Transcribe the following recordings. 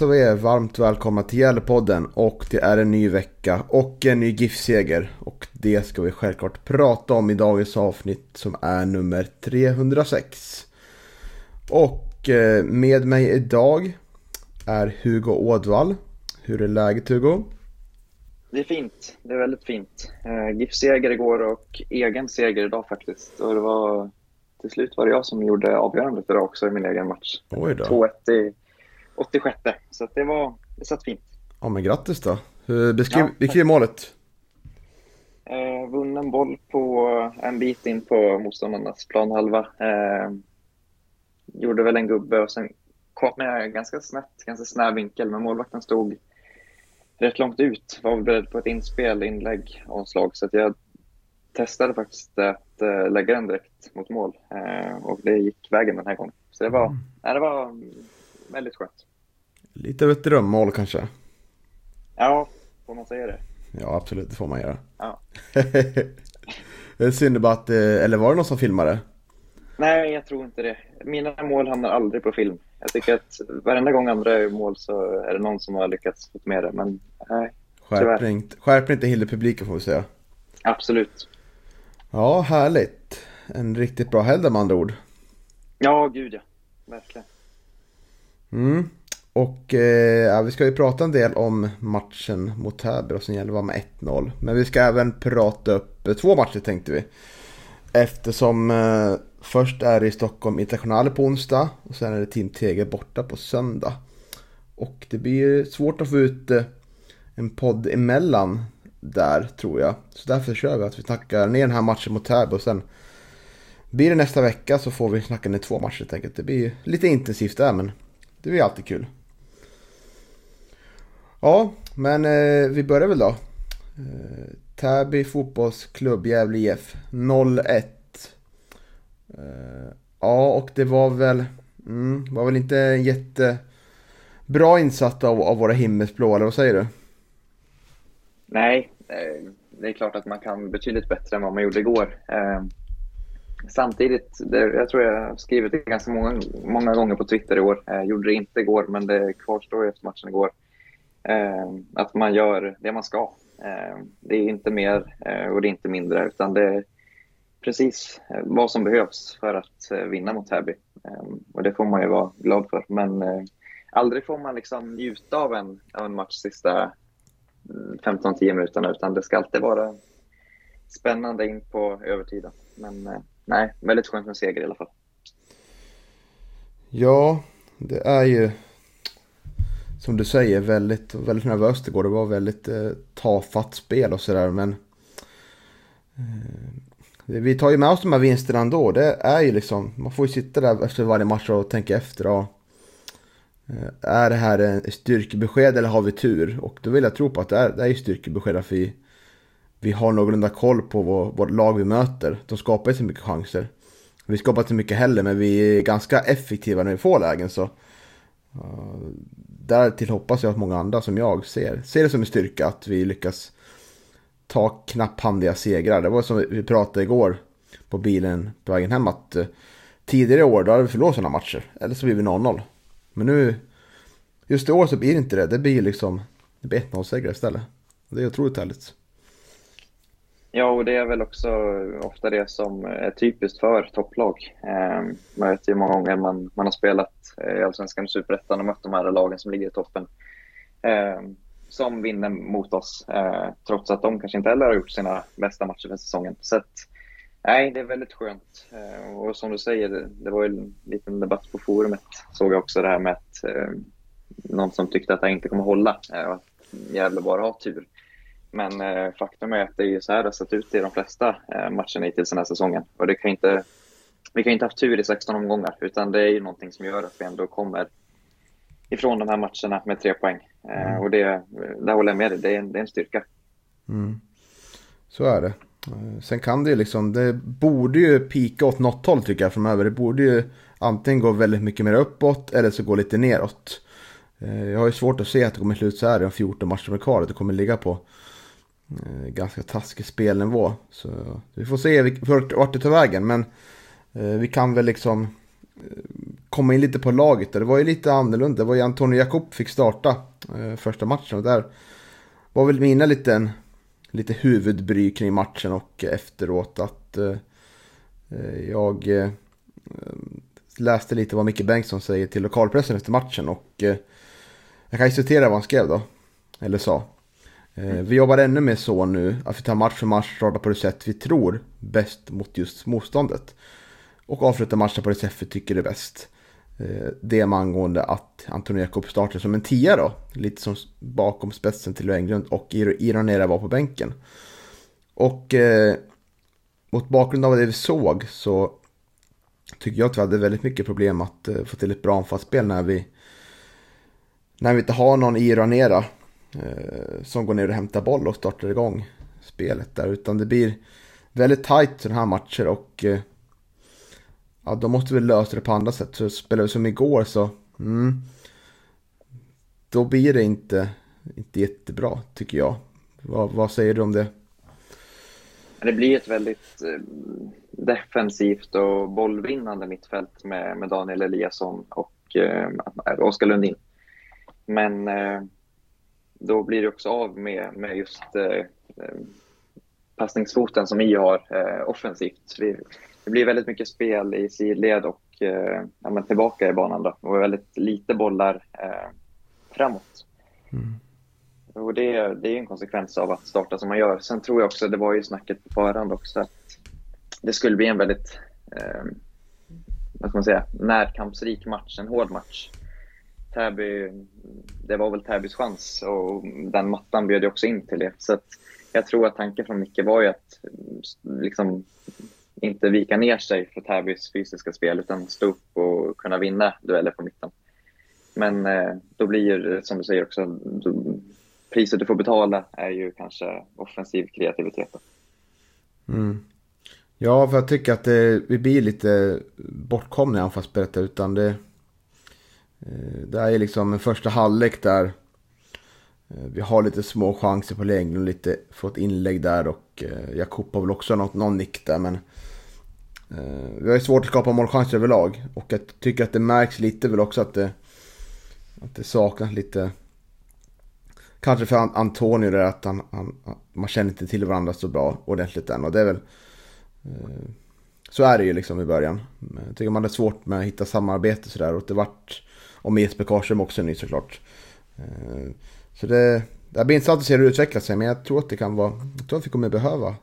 Hälsar vi er varmt välkomna till Gävlepodden och det är en ny vecka och en ny GIF-seger. Och det ska vi självklart prata om i dagens avsnitt som är nummer 306. Och eh, med mig idag är Hugo Ådvall. Hur är läget Hugo? Det är fint. Det är väldigt fint. Eh, GIF-seger igår och egen seger idag faktiskt. Och det var, till slut var det jag som gjorde avgörandet idag också i min egen match. Oj då. 2-1 i 86. Så det, var, det satt fint. Ja men grattis då. Beskriv, Ja, beskriv målet. Eh, vunnen boll på en bit in på motståndarnas planhalva. Eh, gjorde väl en gubbe och sen kom jag ganska snett, ganska snäv vinkel. Men målvakten stod rätt långt ut. Var beredd på ett inspel, inlägg och slag. Så att jag testade faktiskt att eh, lägga den direkt mot mål. Eh, och det gick vägen den här gången. Så det var, nej, det var mm, väldigt skönt. Lite av ett drömmål kanske. Ja, får man säga det? Ja absolut, det får man göra. Ja. synd bara att, eh, eller var det någon som filmade? Nej, jag tror inte det. Mina mål hamnar aldrig på film. Jag tycker att varenda gång andra gör mål så är det någon som har lyckats få med det. Men nej, Skärpning, skärpning till hela publiken får vi säga. absolut. Ja, härligt. En riktigt bra helg med andra ord. Ja, gud ja. Verkligen. Mm. Och eh, ja, vi ska ju prata en del om matchen mot Täby och sen gäller det var med 1-0. Men vi ska även prata upp eh, två matcher tänkte vi. Eftersom eh, först är det i Stockholm Internationale på onsdag och sen är det Team Tegel borta på söndag. Och det blir svårt att få ut eh, en podd emellan där tror jag. Så därför kör vi att vi snackar ner den här matchen mot Täby och sen blir det nästa vecka så får vi snacka ner två matcher helt enkelt. Det blir lite intensivt där men det blir alltid kul. Ja, men eh, vi börjar väl då. Eh, Täby fotbollsklubb Gävle IF 01. Eh, ja, och det var väl, mm, var väl inte en jättebra insats av, av våra himmelsblå, eller vad säger du? Nej, eh, det är klart att man kan betydligt bättre än vad man gjorde igår. Eh, samtidigt, det, jag tror jag har skrivit det ganska många, många gånger på Twitter i år. Jag gjorde det inte igår, men det kvarstår efter matchen igår. Eh, att man gör det man ska. Eh, det är inte mer eh, och det är inte mindre, utan det är precis eh, vad som behövs för att eh, vinna mot Täby. Eh, och det får man ju vara glad för. Men eh, aldrig får man liksom njuta av en, av en match sista mm, 15-10 minuterna, utan det ska alltid vara spännande in på övertiden. Men eh, nej, väldigt skönt med seger i alla fall. Ja, det är ju som du säger väldigt, väldigt nervöst igår. Det var väldigt eh, tafatt spel och sådär men eh, vi tar ju med oss de här vinsterna ändå. Det är ju liksom, man får ju sitta där efter varje match och tänka efter. Och, eh, är det här en styrkebesked eller har vi tur? Och då vill jag tro på att det är, det är styrkebesked att vi, vi har någorlunda koll på vår, vårt lag vi möter. De skapar ju så mycket chanser. Vi skapar inte mycket heller men vi är ganska effektiva när vi får lägen så. Uh, därtill hoppas jag att många andra som jag ser, ser det som en styrka att vi lyckas ta knapphandiga segrar. Det var som vi pratade igår på bilen på vägen hem att uh, tidigare år då hade vi förlorat sådana matcher. Eller så blir vi 0-0. Men nu, just i år så blir det inte det. Det blir liksom, det blir 1-0 segrar istället. Det är otroligt härligt. Ja, och det är väl också ofta det som är typiskt för topplag. Eh, man vet ju många gånger man, man har spelat eh, i Allsvenskan och Superettan och mött de här lagen som ligger i toppen. Eh, som vinner mot oss, eh, trots att de kanske inte heller har gjort sina bästa matcher för säsongen. Så att, nej, det är väldigt skönt. Eh, och som du säger, det, det var ju en liten debatt på forumet, såg jag också det här med att eh, någon som tyckte att det här inte kommer hålla. Eh, och att Gävle bara har tur. Men eh, faktum är att det är så här det har sett ut i de flesta eh, matcherna hittills den här säsongen. Och det kan inte, vi kan inte haft tur i 16 omgångar, utan det är ju någonting som gör att vi ändå kommer ifrån de här matcherna med tre poäng. Eh, mm. Och det, det håller jag med dig, det är, det är en styrka. Mm. Så är det. Sen kan det ju liksom, det borde ju pika åt något håll tycker jag framöver. Det borde ju antingen gå väldigt mycket mer uppåt eller så gå lite neråt. Eh, jag har ju svårt att se att det kommer sluta så här om 14 matcher med kvar. Att det kommer ligga på Eh, ganska taskig spelnivå. Så vi får se vart det tar vägen. Men eh, vi kan väl liksom eh, komma in lite på laget. Det var ju lite annorlunda. Det var ju Antonio Jakob fick starta första matchen. Och där var väl mina liten lite huvudbry kring matchen och efteråt att eh, jag eh, läste lite vad Micke Bengtsson säger till lokalpressen efter matchen och eh, jag kan ju citera vad han skrev då, eller sa. Mm. Vi jobbar ännu mer så nu att vi tar match för match, startar på det sätt vi tror bäst mot just motståndet. Och avslutar matchen på det sätt vi tycker är bäst. Eh, det med angående att Antonio Jakob startar som en tia då. Lite som bakom spetsen till Englund och Ironera var på bänken. Och eh, mot bakgrund av det vi såg så tycker jag att vi hade väldigt mycket problem att eh, få till ett bra anfallsspel när vi när vi inte har någon i Ranera Eh, som går ner och hämtar boll och startar igång spelet där. Utan det blir väldigt tajt sådana här matcher och eh, ja, då måste vi lösa det på andra sätt. Så spelar vi som igår så, mm, då blir det inte, inte jättebra tycker jag. Vad, vad säger du om det? Det blir ett väldigt eh, defensivt och bollvinnande mittfält med, med Daniel Eliasson och eh, Oskar Lundin. Men eh, då blir det också av med, med just eh, eh passningsfoten som I har eh, offensivt. Vi, det blir väldigt mycket spel i sidled och eh, ja, men tillbaka i banan då, och väldigt lite bollar eh, framåt. Mm. Och det, det är en konsekvens av att starta som man gör. Sen tror jag också, det var ju snacket på förhand också, att det skulle bli en väldigt eh, vad ska man säga, närkampsrik match, en hård match. Täby, det var väl Täbys chans och den mattan bjöd ju också in till det. Så jag tror att tanken från Micke var ju att mm, liksom, inte vika ner sig för Täbys fysiska spel utan stå upp och kunna vinna dueller på mitten. Men eh, då blir det som du säger också, då, priset du får betala är ju kanske offensiv kreativitet. Mm. Ja, för jag tycker att det, vi blir lite bortkomna i anfallsspelet utan det, Eh, det är liksom en första halvlek där eh, vi har lite små chanser på längden och lite fått inlägg där och eh, Jakob har väl också något, någon nick där men vi har ju svårt att skapa målchanser överlag. Och jag tycker att det märks lite väl också att det, att det saknas lite. Kanske för Antonio där att han, han, man känner inte till varandra så bra ordentligt än. Och det är väl... Så är det ju liksom i början. Jag tycker man hade svårt med att hitta samarbete sådär. Och det vart... Och med Jesper Karlström också ny såklart. Eh, så det, det blir intressant att se hur det utvecklar sig. Men jag tror att det kan vara... Jag tror att vi kommer behöva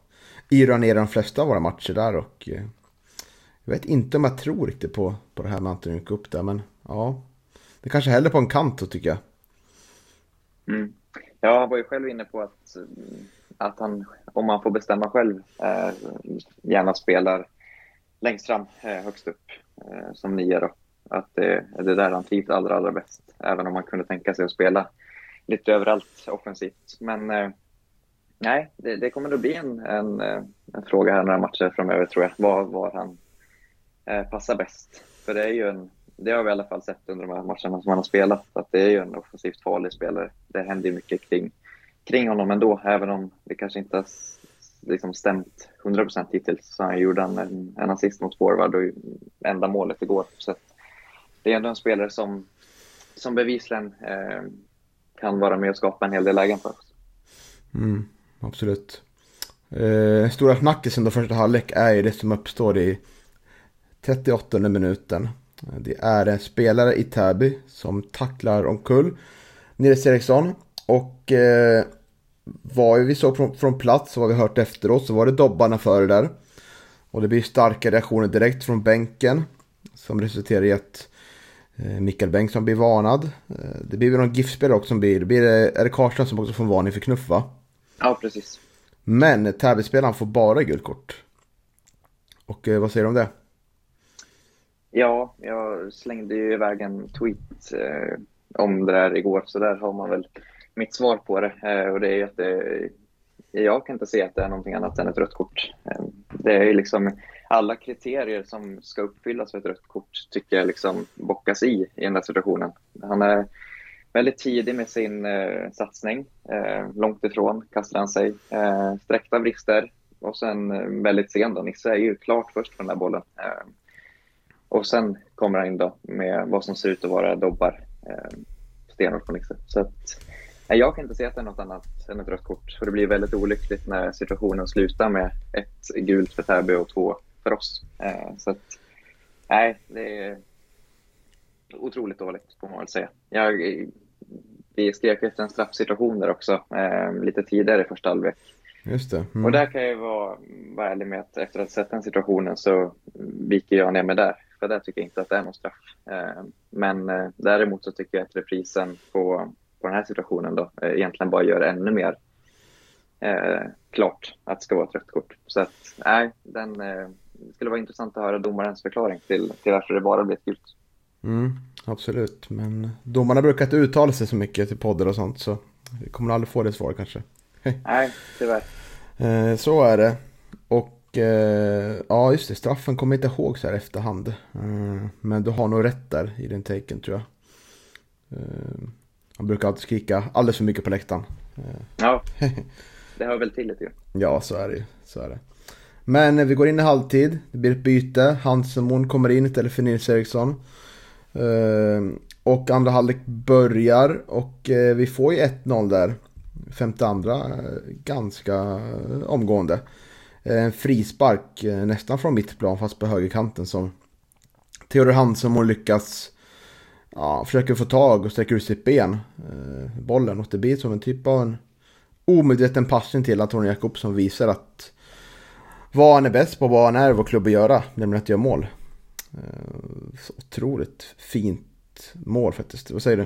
yra ner de flesta av våra matcher där. Och eh, jag vet inte om jag tror riktigt på, på det här med Antonio upp där, men ja. Det kanske hellre på en kant då tycker jag. Mm. Ja, han var ju själv inne på att, eh, att han, om man får bestämma själv, eh, gärna spelar längst fram, eh, högst upp, eh, som nia då. Att det är där han trivs allra, allra bäst. Även om man kunde tänka sig att spela lite överallt offensivt. Men eh, nej, det, det, kommer nog bli en, en, eh, en, fråga här några matcher framöver tror jag. Var, var han eh, passar bäst. För det är ju en, det har vi i alla fall sett under de här matcherna som han har spelat, att det är ju en offensivt farlig spelare. Det händer ju mycket kring, kring honom ändå, även om det kanske inte har liksom stämt 100% hittills. Så han gjorde en, en assist mot forward och enda målet igår. Så det är ändå en spelare som, som bevisligen eh, kan vara med och skapa en hel del lägen för oss. Mm, absolut. Eh, stora snackisen då första halvlek är ju det som uppstår i 38 minuten. Det är en spelare i Täby som tacklar omkull Nils Eriksson. Och eh, vad vi såg från, från plats och vad vi hört efteråt så var det dobbarna före där. Och det blir starka reaktioner direkt från bänken. Som resulterar i att Mikael Bengtsson blir varnad. Eh, det blir väl någon GIF-spelare också som blir, blir det, är det Karlström som också får varning för knuff va? Ja, precis. Men Täbyspelaren får bara gult kort. Och eh, vad säger du om det? Ja, jag slängde ju iväg en tweet eh, om det där igår, så där har man väl mitt svar på det. Eh, och det är ju att det, jag kan inte se att det är någonting annat än ett rött kort. Eh, det är liksom alla kriterier som ska uppfyllas för ett rött kort tycker jag liksom bockas i i den där situationen. Han är väldigt tidig med sin eh, satsning. Eh, långt ifrån kastar han sig. Eh, sträckta vrister och sen eh, väldigt sen då. Nisse är ju klart först på den där bollen. Eh, och sen kommer han in då med vad som ser ut att vara dobbar. Eh, stenhårt på Nisse. Så att, nej, jag kan inte se att det är något annat än ett rött kort. För det blir väldigt olyckligt när situationen slutar med ett gult för Täby och två för oss. Eh, så att, nej, det är otroligt dåligt får man väl säga. Jag, vi skrek efter en straffsituation där också, eh, lite tidigare i första halvlek. Just det. Mm. Och där kan jag vara, vara ärlig med att efter att ha sett den situationen så viker jag ner mig där. För där tycker jag inte att det är någon straff. Eh, men däremot så tycker jag att reprisen på, på den här situationen då egentligen bara gör ännu mer klart att det ska vara ett rött kort. Så att, nej, den, det skulle vara intressant att höra domarens förklaring till, till varför det bara blev gult. Mm, absolut, men domarna brukar inte uttala sig så mycket till poddar och sånt så vi kommer aldrig få det svaret kanske. nej, tyvärr. Eh, så är det. Och eh, ja, just det, straffen kommer inte ihåg så här efterhand. Eh, men du har nog rätt där i din taken tror jag. Han brukar alltid skrika alldeles för mycket på läktaren. Ja, det hör väl till lite grann. Ja, så är det så är det. Men vi går in i halvtid. Det blir ett byte. Hansemon kommer in istället för Nils Eriksson. Ehm, och andra halvlek börjar och eh, vi får ju 1-0 där. Femte andra eh, ganska eh, omgående. En frispark nästan från mittplan fast på högerkanten som Theodor Hansemon lyckas ja, försöker få tag och sträcker ut sitt ben. Eh, bollen och det blir som en typ av en omedveten passning till Antonio Jakob som visar att vad han är bäst på, vad han är vår klubb att göra, nämligen att göra mål. Eh, Så otroligt fint mål faktiskt. Vad säger du?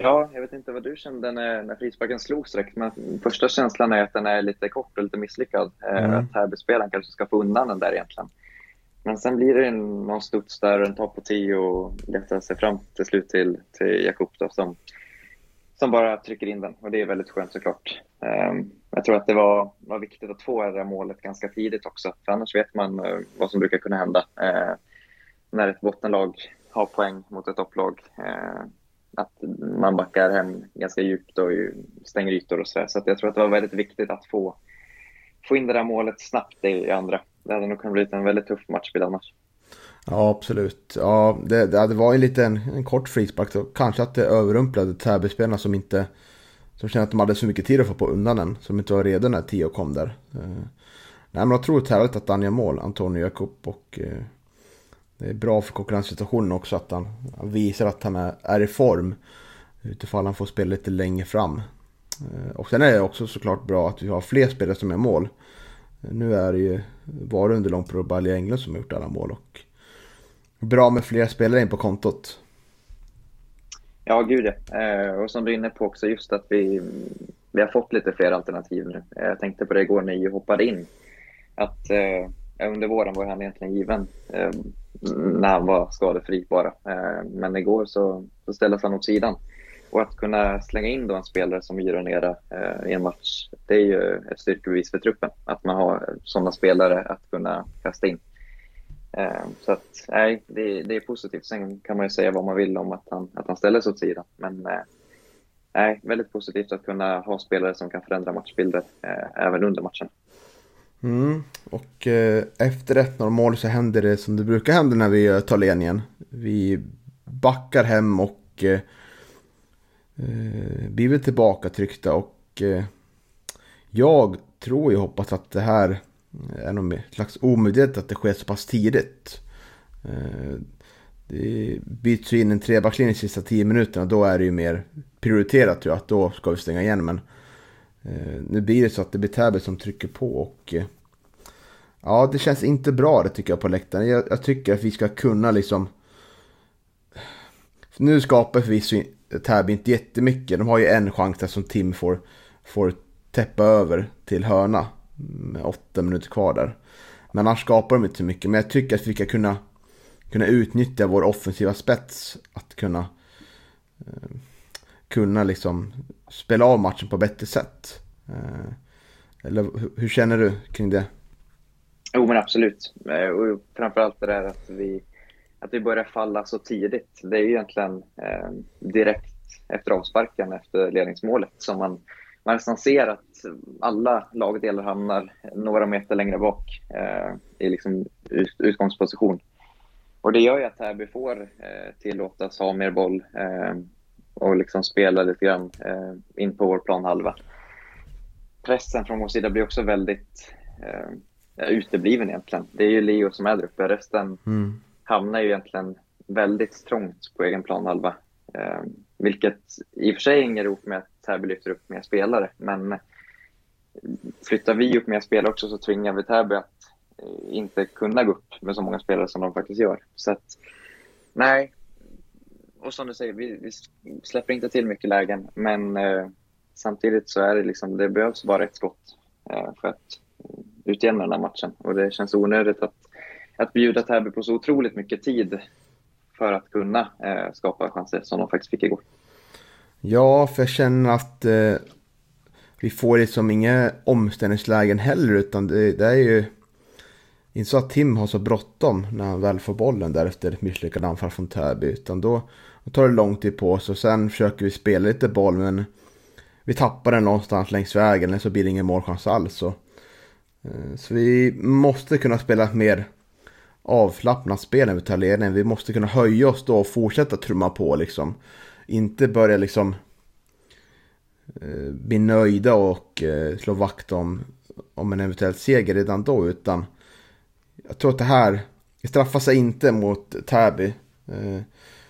Ja, jag vet inte vad du kände när, när frisparken slogs direkt, men första känslan är att den är lite kort och lite misslyckad. Eh, Mm. Att Täbyspelaren kanske ska få undan den där egentligen. Men sen blir det en, någon studs där, en topp på tio och letar sig fram till slut till, till Jakob då, som, som bara trycker in den. Och det är väldigt skönt såklart. Eh, jag tror att det var, var viktigt att få det där målet ganska tidigt också, för annars vet man eh, vad som brukar kunna hända. Eh, när ett bottenlag har poäng mot ett topplag. Eh, att man backar hem ganska djupt och stänger ytor och så. där. Så att jag tror att det var väldigt viktigt att få, få in det där målet snabbt i andra. Det hade nog kunnat bli en väldigt tuff matchbild annars. Ja, absolut. Ja, det, det var ju liten en, en kort frispark. Så kanske att det överrumplade Täbyspelarna som inte... Som kände att de hade så mycket tid att få på undan den. Som inte var redo när Tio kom där. Eh, nej, men otroligt härligt att han gör mål, Antonio Jakob. Och eh, det är bra för konkurrenssituationen också att han, han visar att han är, är i form. Utifall han får spela lite längre fram. Eh, och sen är det också såklart bra att vi har fler spelare som gör mål. Eh, nu är det ju bara under lång och Englund som har gjort alla mål. Och bra med fler spelare in på kontot. Ja, gud ja. Eh, och som du är inne på också, just att vi, vi har fått lite fler alternativ nu. Eh, jag tänkte på det igår när Ju hoppade in. Att eh, under våren var han egentligen given eh, när han var skadefri bara. Eh, men igår så, så ställdes han åt sidan. Och att kunna slänga in då en spelare som Myra eh, i en match, det är ju ett styrkebevis för truppen. Att man har sådana spelare att kunna kasta in. Eh, Så att, nej, det, det är positivt. Sen kan man ju säga vad man vill om att han, att han ställer sig åt sidan. Men eh, nej, väldigt positivt att kunna ha spelare som kan förändra matchbilder eh, även under matchen. Mm. Och eh, efter 1-0 mål så händer det som det brukar hända när vi tar ledningen. Vi backar hem och eh, eh blir väl tillbaka tryckta och eh, jag tror och hoppas att det här är någon slags omedvetet att det sker så pass tidigt. Eh, det byts ju in en trebackslinje de sista tio minuterna då är det ju mer prioriterat tror jag att då ska vi stänga igen men eh, nu blir det så att det blir Täby som trycker på och eh, ja, det känns inte bra det tycker jag på läktaren. Jag, jag tycker att vi ska kunna liksom nu skapar förvisso Täby inte jättemycket. De har ju en chans där som Tim får, får täppa över till hörna med åtta minuter kvar där. Men annars skapar de inte så mycket. Men jag tycker att vi ska kunna, kunna utnyttja vår offensiva spets. Att kunna, eh, kunna liksom spela av matchen på bättre sätt. Eh, eller hur, hur känner du kring det? Jo, men absolut. Eh, och framförallt det där att vi, att vi börjar falla så tidigt. Det är ju egentligen eh, direkt efter avsparken, efter ledningsmålet, som man, man nästan ser att alla lagdelar hamnar några meter längre bak eh, i liksom ut, utgångsposition. Och det gör ju att Täby får eh, tillåtas ha mer boll eh, och liksom spela lite grann eh, in på vår planhalva. Pressen från vår sida blir också väldigt eh, utebliven egentligen. Det är ju Leo som är där uppe. Resten mm. hamnar ju egentligen väldigt trångt på egen planhalva. Eh, vilket i och för sig hänger ihop med att Täby lyfter upp mer spelare. Men eh, flyttar vi upp mer spelare också så tvingar vi Täby att eh, inte kunna gå upp med så många spelare som de faktiskt gör. Så att, nej. Och som du säger, vi, vi släpper inte till mycket lägen. Men eh, samtidigt så är det liksom, det behövs bara ett skott eh, för att utjämna den här matchen. Och det känns onödigt att, att bjuda Täby på så otroligt mycket tid för att kunna eh, skapa chanser som de faktiskt fick igår. Ja, för jag känner att eh, vi får liksom inga omställningslägen heller utan det, det är ju inte så att Tim har så bråttom när han väl får bollen där efter ett misslyckat anfall från Täby utan då, då tar det lång tid på oss och sen försöker vi spela lite boll men vi tappar den någonstans längs vägen eller så blir det ingen målchans alls. Så, eh, så vi måste kunna spela ett mer avslappnat spel när vi tar ledningen. Vi måste kunna höja oss då och fortsätta trumma på liksom. Inte börja liksom eh, bli nöjda och eh, slå vakt om, om en eventuell seger redan då. Utan jag tror att det här straffar sig inte mot Täby. Eh,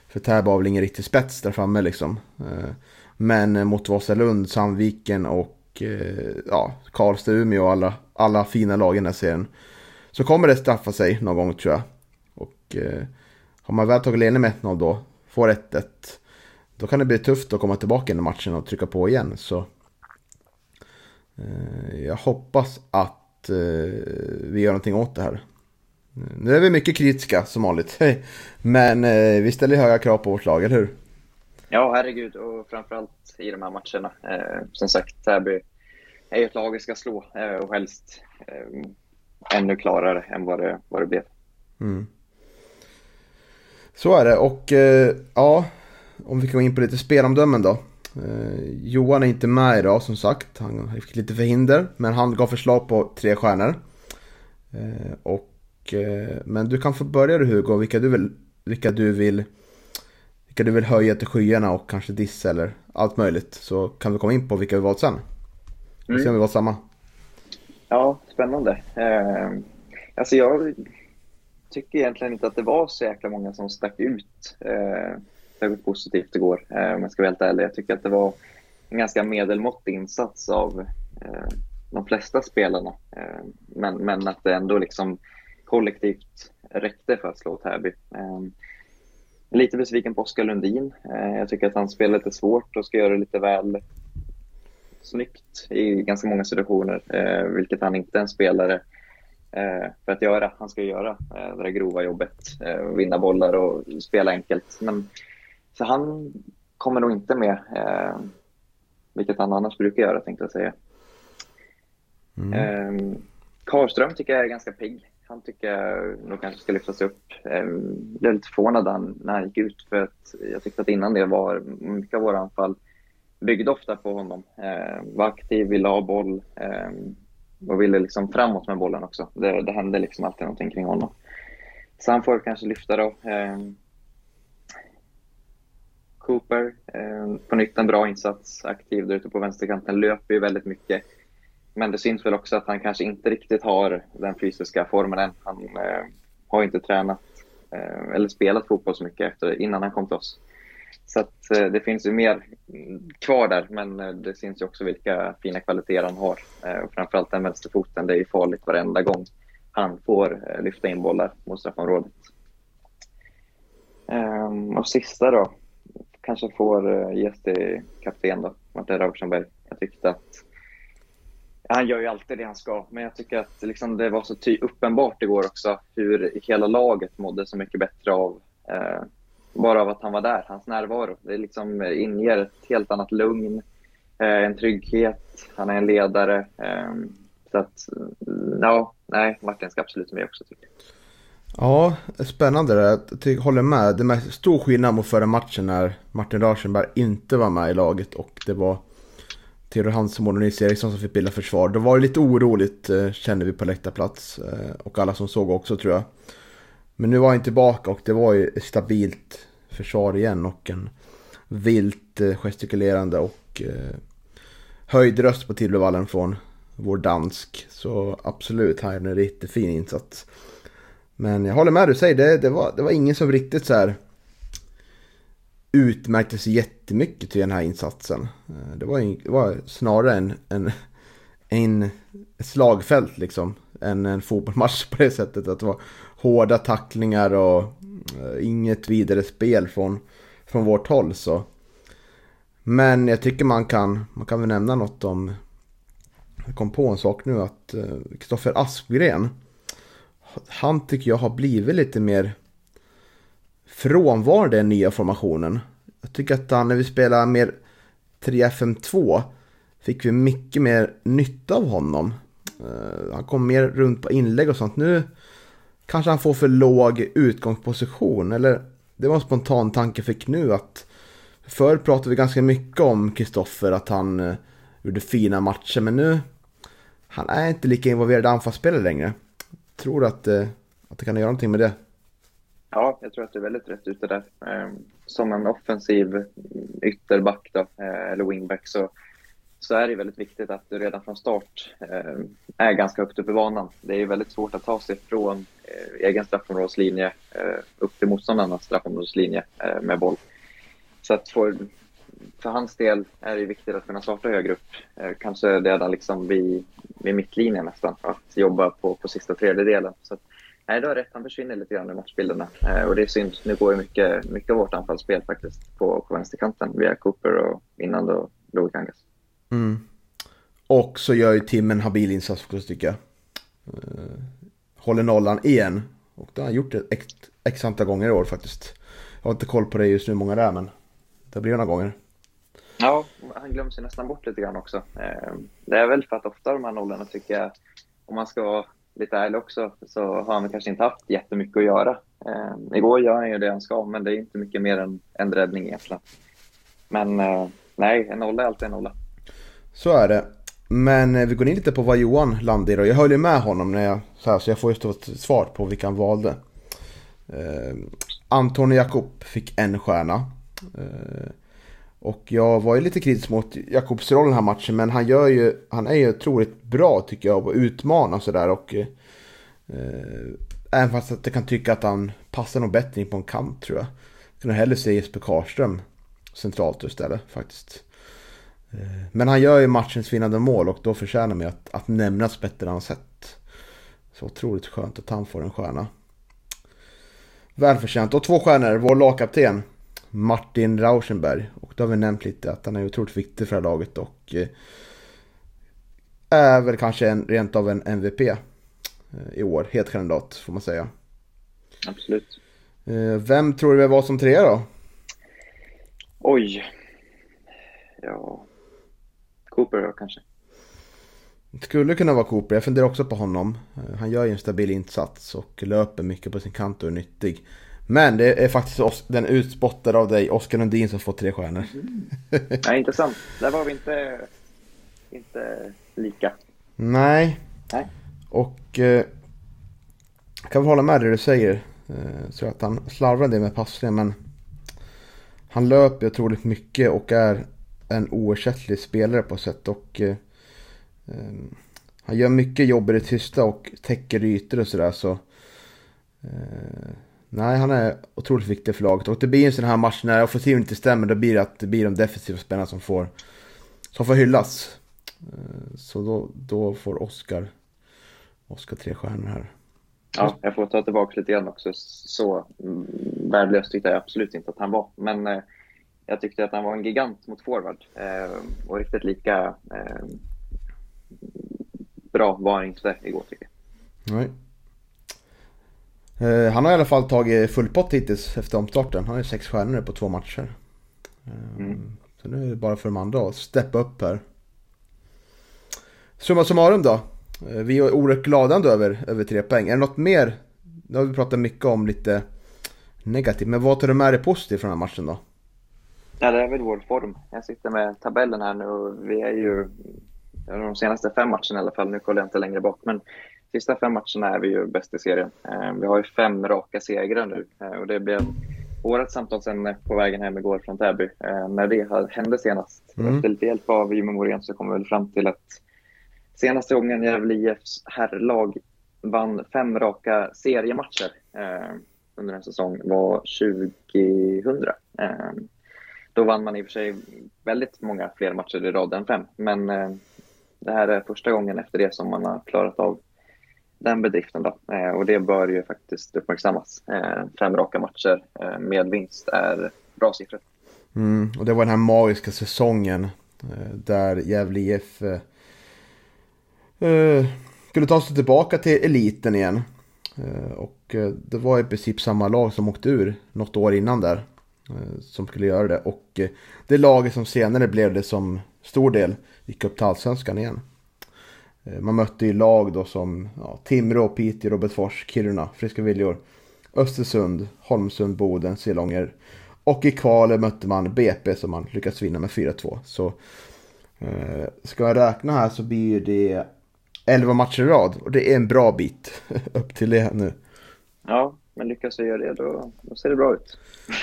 för Täby har väl ingen riktig spets där framme liksom. Eh, men mot Vasalund, Sandviken och eh, ja, Karlstad, Umeå och alla, alla fina lag i den här serien. Så kommer det straffa sig någon gång tror jag. Och eh, har man väl tagit ledning med 1-0 då, får 1-1. Då kan det bli tufft att komma tillbaka i matchen och trycka på igen. Så eh, jag hoppas att eh, vi gör någonting åt det här. Nu är vi mycket kritiska som vanligt. Men eh, vi ställer höga krav på vårt lag, eller hur? Ja, herregud. Och framförallt i de här matcherna. Som sagt, Täby är ju ett lag vi ska slå och helst ännu klarare än vad det, vad det blev. Mm. Så är det och ja, om vi kan gå in på lite spelomdömen då. Eh, Johan är inte med idag som sagt, han fick lite förhinder men han gav förslag på tre stjärnor. Eh, och, eh, men du kan få börja du Hugo, vilka du vill, vilka du vill vilka du vill höja till skyarna och kanske dissa eller allt möjligt. Så kan vi komma in på vilka vi valt sen. Vi mm. se om vi valt samma. Ja, spännande. Eh, alltså jag tycker egentligen inte att det var så jäkla många som stack ut eh, särskilt positivt igår, eh, om jag ska vara helt ärlig. Jag tycker att det var en ganska medelmåttig insats av eh, de flesta spelarna. Eh, men, men att det ändå liksom kollektivt räckte för att slå Täby. Eh, lite besviken på Oskar Lundin. Eh, jag tycker att han spelar lite svårt och ska göra det lite väl snyggt i ganska många situationer, eh, vilket han inte är en spelare eh, för att göra. Han ska göra eh, det där grova jobbet, eh, vinna bollar och spela enkelt. Men, så han kommer nog inte med, eh, vilket han annars brukar göra tänkte jag säga. Mm. Eh, Karlström tycker jag är ganska pigg. Han tycker jag nog kanske ska lyftas upp. Jag blev lite förvånad när han gick ut för att jag tyckte att innan det var mycket av våra anfall byggde ofta på honom. Eh, var aktiv, ville ha boll och ville liksom framåt med bollen också. Det, det hände liksom alltid någonting kring honom. Så han får kanske lyfta då. Cooper, ehm, på nytt en bra insats, aktiv där ute på vänsterkanten, löper ju väldigt mycket. Men det syns väl också att han kanske inte riktigt har den fysiska formen än. Han eh, har inte tränat eh, eller spelat fotboll så mycket efter, innan han kom till oss. Så att, eh, det finns ju mer kvar där, men eh, det syns ju också vilka fina kvaliteter han har. Eh, och framförallt den vänsterfoten, det är ju farligt varenda gång han får eh, lyfta in bollar mot straffområdet. Ehm, och sista då, kanske får eh, ges till kapten då, Martin Rauschenberg. Jag tyckte att han gör ju alltid det han ska, men jag tycker att liksom det var så ty uppenbart igår också hur hela laget mådde så mycket bättre av eh, bara av att han var där, hans närvaro. Det liksom eh, inger ett helt annat lugn, eh, en trygghet, han är en ledare. Eh, så att, eh, ja, nej, Martin ska absolut med också tycker jag. Ja, spännande det. Jag håller med. Det är stor skillnad mot förra matchen när Martin Larsenberg inte var med i laget och det var Theodor Hansen och Nils Eriksson som fick bilda försvar. Det var lite oroligt eh, kände vi på läktarplats eh, och alla som såg också tror jag. Men nu var han tillbaka och det var ju ett stabilt försvar igen och en vilt eh, gestikulerande och höjd röst på Tillbyvallen från vår dansk. Så absolut, han gjorde en riktigt fin insats. Men jag håller med du säger, det, det, var, det var ingen som riktigt så här utmärkte sig jättemycket till den här insatsen. Eh, det var, det var snarare en, en, en slagfält liksom. Än en fotbollsmatch på det sättet. Att det var hårda tacklingar och eh, inget vidare spel från, från vårt håll. Så. Men jag tycker man kan, man kan väl nämna något om, jag kom på en sak nu att eh, Kristoffer Aspgren han tycker jag har blivit lite mer frånvarande i den nya formationen. Jag tycker att han, när vi spelar mer 3-5-2 fick vi mycket mer nytta av honom. Uh, han kom mer runt på inlägg och sånt. Nu kanske han får för låg utgångsposition. Eller det var en spontan tanke jag fick nu att förr pratade vi ganska mycket om Kristoffer att han uh, gjorde fina matcher. Men nu han är inte lika involverad i anfallsspelare längre tror att, eh, att det kan göra någonting med det. Ja, jag tror att du är väldigt rätt ute där. Ehm, som en offensiv ytterback då, eh, eller wingback så, så är det väldigt viktigt att du redan från start ehm, är ganska högt upp i banan. Det är väldigt svårt att ta sig från eh, egen straffområdeslinje eh, upp till motståndarnas straffområdeslinje med boll. Så att för hans del är det viktigt att kunna starta högre upp. Eh, kanske redan liksom vid vid mittlinjen nästan, att jobba på, på sista tredjedelen. Så att, nej, du har rätt, han försvinner lite grann i matchbilderna. Eh, och det är synd, nu går ju mycket, mycket av vårt anfallsspel faktiskt på, på vänsterkanten via Cooper och innan då Louis Kangas. Mm. Och så gör ju Tim en habil insats också tycker jag. Håller nollan igen. Och det har han gjort det x, x antal gånger i år faktiskt. Jag har inte koll på det just nu hur många det är men det blir några gånger. Ja, han glöms ju nästan bort lite grann också. Eh, det är väl för att ofta de här nollorna tycker jag, om man ska vara lite ärlig också, så har han kanske inte haft jättemycket att göra. Eh, igår gör han ju det han ska, men det är inte mycket mer än en räddning egentligen. Men eh, nej, en nolla är alltid en nolla. Så är det. Men vi går in lite på vad Johan landade i och jag höll ju med honom när jag, så, här, så jag får just ett svar på vilka han valde. Eh, Anton Jakob fick en stjärna. Eh, och jag var ju lite kritisk mot Jakobs roll den här matchen men han, gör ju, han är ju otroligt bra tycker jag på att utmana och sådär. Och, eh, eh, även fast att jag kan tycka att han passar nog bättre in på en kant tror jag. Jag kunde hellre se Jesper Karlström centralt istället faktiskt. Eh, men han gör ju matchens vinnande mål och då förtjänar man att, att nämnas bättre än han sett. Så otroligt skönt att han får en stjärna. Välförtjänt. Och två stjärnor, vår lagkapten. Martin Rauschenberg. Och då har vi nämnt lite att han är otroligt viktig för det här laget och eh, är väl kanske en, rent av en MVP eh, i år. Het kandidat får man säga. Absolut. Eh, vem tror du var som trea då? Oj. Ja. Cooper då kanske. Det skulle kunna vara Cooper. Jag funderar också på honom. Han gör ju en stabil insats och löper mycket på sin kant och är nyttig. Men det är faktiskt den utspottade av dig, Oskar Lundin, som får tre stjärnor. Mm. Ja, intressant. Där var vi inte, inte lika. Nej. Nej. Och eh, kan väl hålla med det du säger. Eh, så att han slarvar en del med passningen, men han löper otroligt mycket och är en oersättlig spelare på sätt. Och eh, eh, han gör mycket jobb i det tysta och täcker ytor och sådär. Så, eh, Nej, han är otroligt viktig för laget. Och det blir en sån här match när offensiven inte stämmer, då blir det att det blir de defensiva spelarna som får, som får hyllas. Eh, så då, då får Oskar, Oskar tre stjärnor här. Ja, jag får ta tillbaka lite grann också. Så värdelös tyckte jag absolut inte att han var. Men eh, jag tyckte att han var en gigant mot forward eh, och riktigt lika eh, bra var han inte igår tycker jag. Nej. Eh, han har i alla fall tagit full pott hittills efter omstarten. Han har ju sex stjärnor på två matcher. Eh, mm. Så nu är det bara för de andra att steppa upp här. Summa summarum då. Eh, vi är oerhört glada ändå över, över tre poäng. Är det något mer? Nu har vi pratat mycket om lite negativt. Men vad tar du med dig positivt från den här matchen då? Ja, det är väl vår form. Jag sitter med tabellen här nu och vi är ju de senaste fem matcherna i alla fall. Nu kollar jag inte längre bak, men sista fem matcherna är vi ju bäst i serien. Eh, vi har ju fem raka segrar nu eh, och det blev vårt samtalsämne på vägen hem igår från Täby. När det hände senast, mm. efter lite hjälp av Jimmy Morén så kom vi väl fram till att Senaste gången Gävle IFs herrlag vann fem raka seriematcher eh, under en säsong var 2000. Eh, då vann man i och för sig väldigt många fler matcher i rad än fem, men eh, det här är första gången efter det som man har klarat av den bedriften. Då. Eh, och det bör ju faktiskt uppmärksammas. Eh, fem raka matcher eh, med vinst är bra siffror. Mm, och det var den här magiska säsongen där Gävle IF eh, skulle ta sig tillbaka till eliten igen. Eh, och det var i princip samma lag som åkte ur något år innan där. Eh, som skulle göra det. Och det laget som senare blev det som stor del gick upp till allsvenskan igen. Eh, man mötte ju lag då som ja, Timrå, Piteå, Robertsfors, Kiruna, Friska Viljor, Östersund, Holmsund, Boden, Selånger. Och i kvalet mötte man BP som man lyckats vinna med 4-2. Så eh, ska jag räkna här så blir det 11 matcher i rad. Och det är en bra bit upp till det nu. Ja, men lyckas vi göra det då, då ser det bra ut.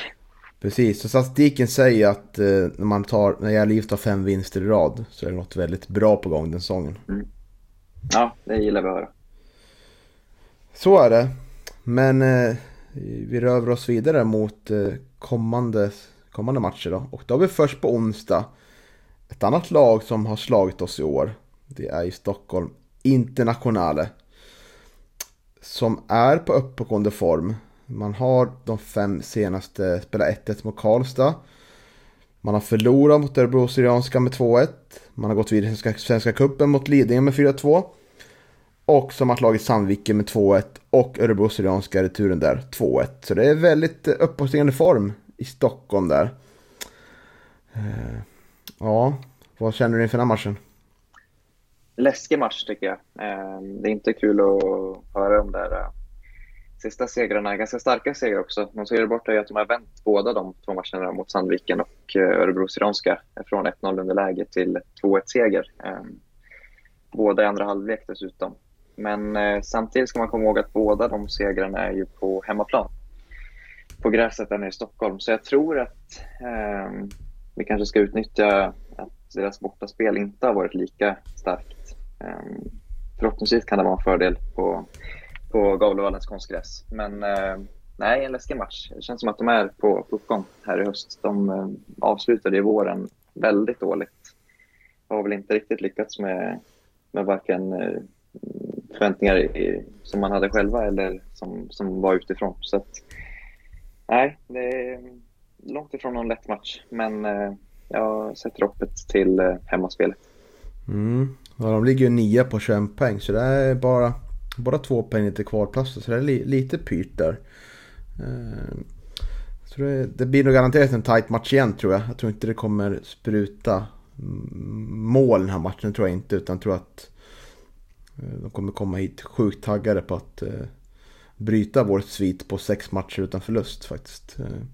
Precis, så statistiken säger att eh, när man tar, när jag tar fem vinster i rad så är det något väldigt bra på gång den säsongen. Mm. Ja, det gillar vi att höra. Så är det. Men eh, vi rör oss vidare mot eh, kommande, kommande matcher då. Och då har vi först på onsdag ett annat lag som har slagit oss i år. Det är i Stockholm Internationale. Som är på uppåtgående form. Man har de fem senaste spelat 1-1 mot Karlstad. Man har förlorat mot Örebro Syrianska med 2-1. Man har gått vidare i Svenska, Svenska Cupen mot Lidingö med 4-2. Och som har slagit Sandviken med 2-1 och Örebro Syrianska returen där 2-1. Så det är väldigt eh, uppåtstigande form i Stockholm där. Eh, ja, vad känner du inför den här matchen? läskig match tycker jag. Eh, det är inte kul att höra om de där sista segrarna. Ganska starka segrar också. Man ser bort är att de har vänt båda de två matcherna mot Sandviken och eh, Örebro Syrianska från 1-0 underläge till 2-1-seger. Ehm, båda i andra halvlek dessutom. Men eh, samtidigt ska man komma ihåg att båda de segrarna är ju på hemmaplan. På gräset där nere i Stockholm. Så jag tror att eh, vi kanske ska utnyttja att deras bortaspel inte har varit lika starkt Eh, förhoppningsvis kan det vara en fördel på, på Gavlevallens konstgräs. Men eh, nej, en läskig match. Det känns som att de är på uppgång här i höst. De eh, avslutade i våren väldigt dåligt. Har väl inte riktigt lyckats med, med varken eh, förväntningar i, som man hade själva eller som, som var utifrån. Så att, nej, det är långt ifrån någon lätt match. Men eh, jag sätter hoppet till eh, hemmaspelet. Mm. Ja, de ligger ju nia på 21 poäng så det är bara, bara två poäng till kvalplatser så det är li, lite pyrt där. Eh, så det, det, blir nog garanterat en tight match igen tror jag. Jag tror inte det kommer spruta mål den här matchen, tror jag inte. Utan jag tror att eh, de kommer komma hit sjukt taggade på att eh, bryta vår svit på sex matcher utan förlust faktiskt. Ehm,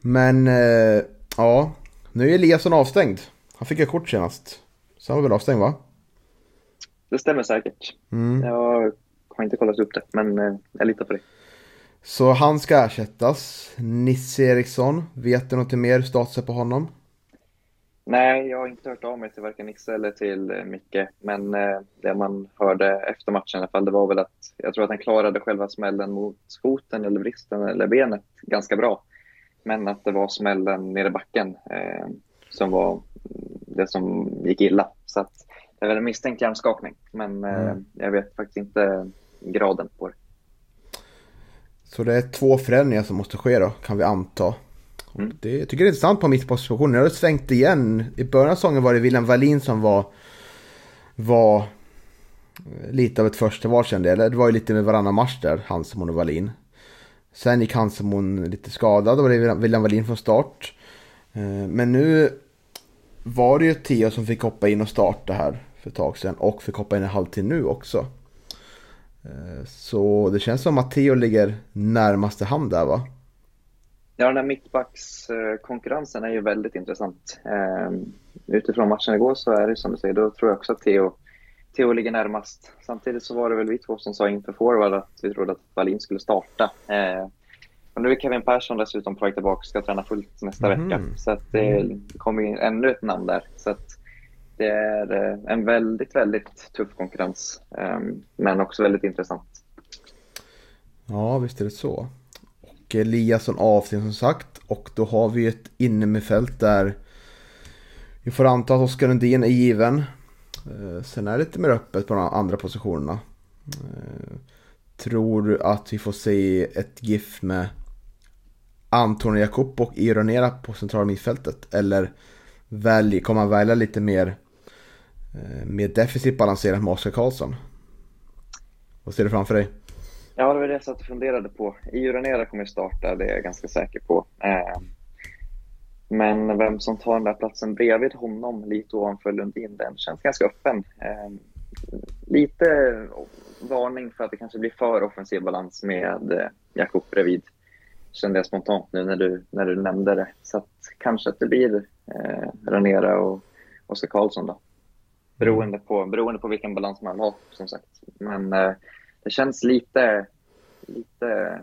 men eh, ja, nu är Eliasson avstängd. Han fick ett kort senast. Så han var väl avstängd va? Det stämmer säkert. Mm. Jag har inte kollat upp det, men eh, jag litar på det. Så han ska ersättas. Nisse Eriksson, vet du något mer status på honom? Nej, jag har inte hört av mig till varken Nisse eller till eh, Micke. Men eh, det man hörde efter matchen i alla fall, det var väl att jag tror att han klarade själva smällen mot foten eller vristen eller benet ganska bra. Men att det var smällen nere i backen eh, som var det som gick illa. Så att, det är väl en misstänkt hjärnskakning, men eh, mm. jag vet faktiskt inte graden på det. Så det är två förändringar som måste ske då, kan vi anta. Mm. Det, jag tycker det är intressant på mittpositionen. Jag har svängt igen. I början av säsongen var det William Wallin som var, var lite av ett första val kände jag. Det var ju lite med varannan match där, Hansemon och Wallin. Sen gick Hansemon lite skadad, då var det William Wallin från start. Eh, men nu var det ju Theo som fick hoppa in och starta här för ett tag sedan och fick hoppa in en halvtid nu också. Eh, så det känns som att Theo ligger närmaste hand där va? Ja, den här mittbackskonkurrensen är ju väldigt intressant. Eh, utifrån matchen igår så är det som du säger, då tror jag också att Theo, Theo ligger närmast. Samtidigt så var det väl vi två som sa inför forward att vi trodde att Wallin skulle starta. Eh, och nu är Kevin Persson dessutom på väg tillbaka och ska träna fullt nästa mm. vecka. Så att det kommer in ännu ett namn där. Så att det är eh, en väldigt, väldigt tuff konkurrens. Ehm, men också väldigt intressant. Ja, visst är det så. Och Eliasson avstängd som sagt. Och då har vi ett innermittfält där vi får anta att Oskar Lundin är given. Eh, sen är det lite mer öppet på de andra positionerna. Eh, tror du att vi får se ett GIF med Antonio Jakob och Ironera på centrala mittfältet? Eller välj, kommer man välja lite mer, Eh, mer defensivt balanserat med Oskar Karlsson? Vad ser du framför dig? Ja, det var det jag satt och funderade på. Ironera kommer starta, det är jag ganska säker på. Eh, men vem som tar den där platsen bredvid honom, lite ovanför Lundin, den känns ganska öppen. Eh, lite varning för att det kanske blir för offensiv balans med Jakob bredvid kände jag spontant nu när du, när du nämnde det. Så att, kanske att det blir Ranera och Oskar Karlsson då. Beroende på, beroende på vilken balans man har, som sagt. Men eh, det känns lite, lite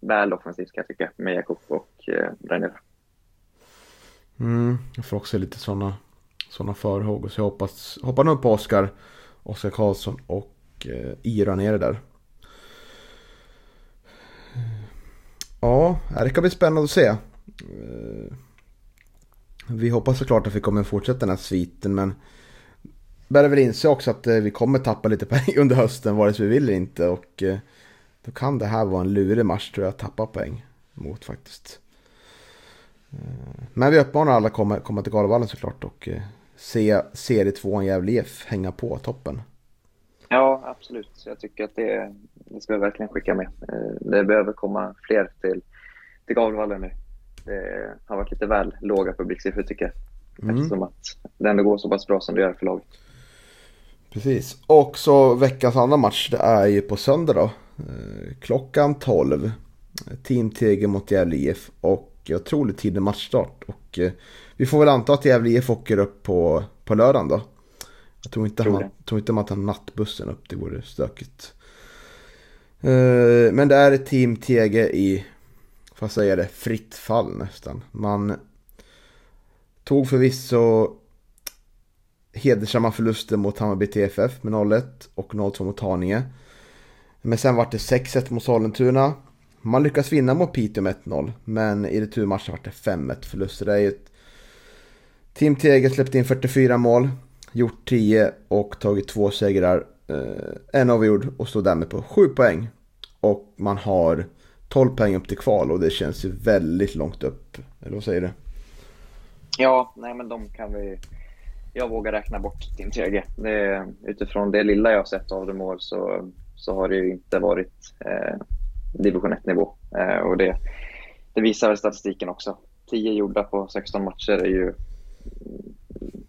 väl offensivt kan jag tycka med Jakob och eh, Ranera. Mm, jag får också lite sådana såna förhågor Så jag hoppas, hoppar nog på Oskar, Oskar Karlsson och eh, Ira nere där. Ja, det kan bli spännande att se. Eh, vi hoppas såklart att vi kommer fortsätta den här sviten men börjar väl inse också att eh, vi kommer tappa lite poäng under hösten vare sig vi vill eller inte och eh, då kan det här vara en lurig match tror jag att tappa poäng mot faktiskt. Men vi uppmanar alla att komma, komma till Galovallen såklart och se serie 2 Gävle IF hänga på toppen. Ja, absolut. Jag tycker att det, det ska vi verkligen skicka med. Eh, det behöver komma fler till, till Gavlevallen nu. Det har varit lite väl låga publiksiffror tycker jag. Mm. Eftersom att det ändå går så pass bra som det gör för laget. Precis. Och så veckans andra match, det är ju på söndag då. Eh, klockan 12. Team Teger mot Gävle IF och otroligt tidig matchstart. Och eh, vi får väl anta att Gävle IF åker upp på, på lördagen då. Jag tror inte, tror han, tror inte man tar nattbussen upp, det vore stökigt. Uh, men det är team Tege i, vad säger det, fritt fall nästan. Man tog förvisso hedersamma förluster mot Hammarby TFF med 0-1 och 0-2 mot Haninge. Men sen vart det 6-1 mot Sollentuna. Man lyckas vinna mot Piteå med 1-0, men i returmatchen vart det 5-1 förlust. det är ju ett... Team Teger släppte in 44 mål gjort 10 och tagit två segrar. Eh, en avgjord och står därmed på 7 poäng. Och man har 12 poäng upp till kval och det känns ju väldigt långt upp. Eller vad säger du? Ja, nej men de kan vi... Jag vågar räkna bort din TG. Utifrån det lilla jag har sett av dem år så, så har det ju inte varit eh, division 1-nivå. Eh, och det, det visar väl statistiken också. 10 gjorda på 16 matcher är ju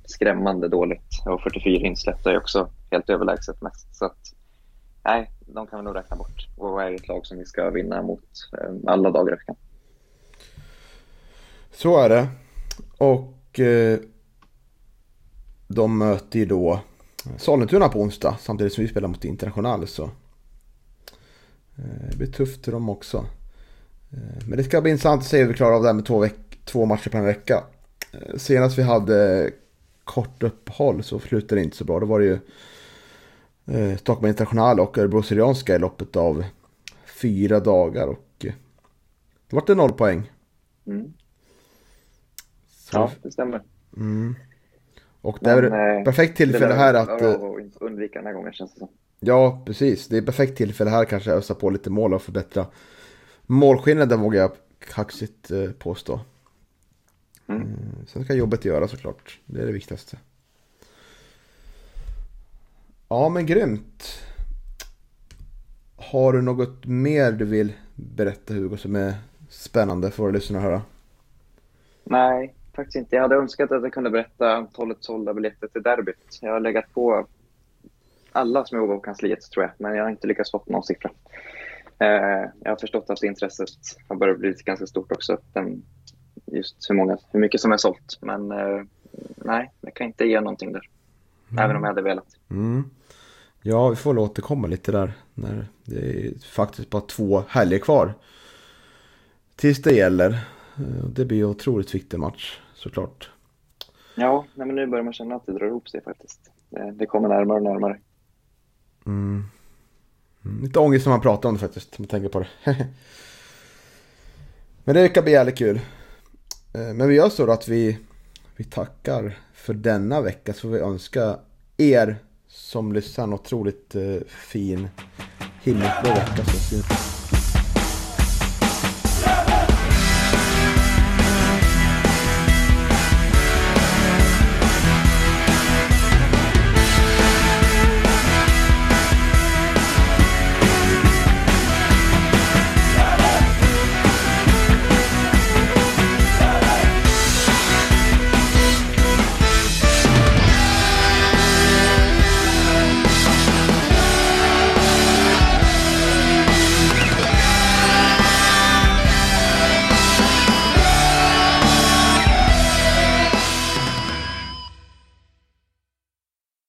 skrämmande dåligt. Och 44 insläppta är också helt överlägset mest. Så att, nej, de kan vi nog räkna bort. Och är ett lag som vi ska vinna mot eh, alla dagar i veckan. Så är det. Och eh, de möter ju då Sollentuna på onsdag samtidigt som vi spelar mot International. Så eh, det blir tufft för dem också. Eh, men det ska bli intressant att se hur vi klarar av det här med två, två matcher på en vecka. Eh, senast vi hade kort uppehåll så slutade det inte så bra. Då var det ju Stockholm International och Örebro Syrianska i loppet av fyra dagar. Och då var det noll poäng. Mm. Ja, det stämmer. Mm. Och det är Men, eh, perfekt tillfälle här att... Eh, undvika den här gången känns det som. Ja, precis. Det är perfekt tillfälle här kanske att ösa på lite mål och förbättra målskillnaden vågar jag kaxigt eh, påstå. Mm. Sen ska jobbet göra såklart. Det är det viktigaste. Ja men grymt. Har du något mer du vill berätta Hugo som är spännande för våra lyssnare att höra? Nej, faktiskt inte. Jag hade önskat att jag kunde berätta antalet sålda biljetter till derbyt. Jag har legat på alla som jobbar på kansliet tror jag, men jag har inte lyckats få någon siffra. Eh, jag har förstått att intresset har börjat bli ganska stort också. Den, just hur, många, hur mycket som är sålt. Men eh, nej, jag kan inte ge någonting där. Mm. Även om jag hade velat. Mm. Ja, vi får väl återkomma lite där. När det är faktiskt bara två helger kvar. Tills det gäller. Eh, Det blir en otroligt viktig match såklart. Ja, nej, men nu börjar man känna att det drar ihop sig faktiskt. Det, det kommer närmare och närmare. Mm. Mm, Lite ångest när man pratar om det faktiskt, om man tänker på det. Men det kan bli jävligt kul. Eh, Men vi gör så då att vi, vi tackar för denna vecka. Så får vi önska er som lyssnar en otroligt eh, fin himmelblå vecka. Så syns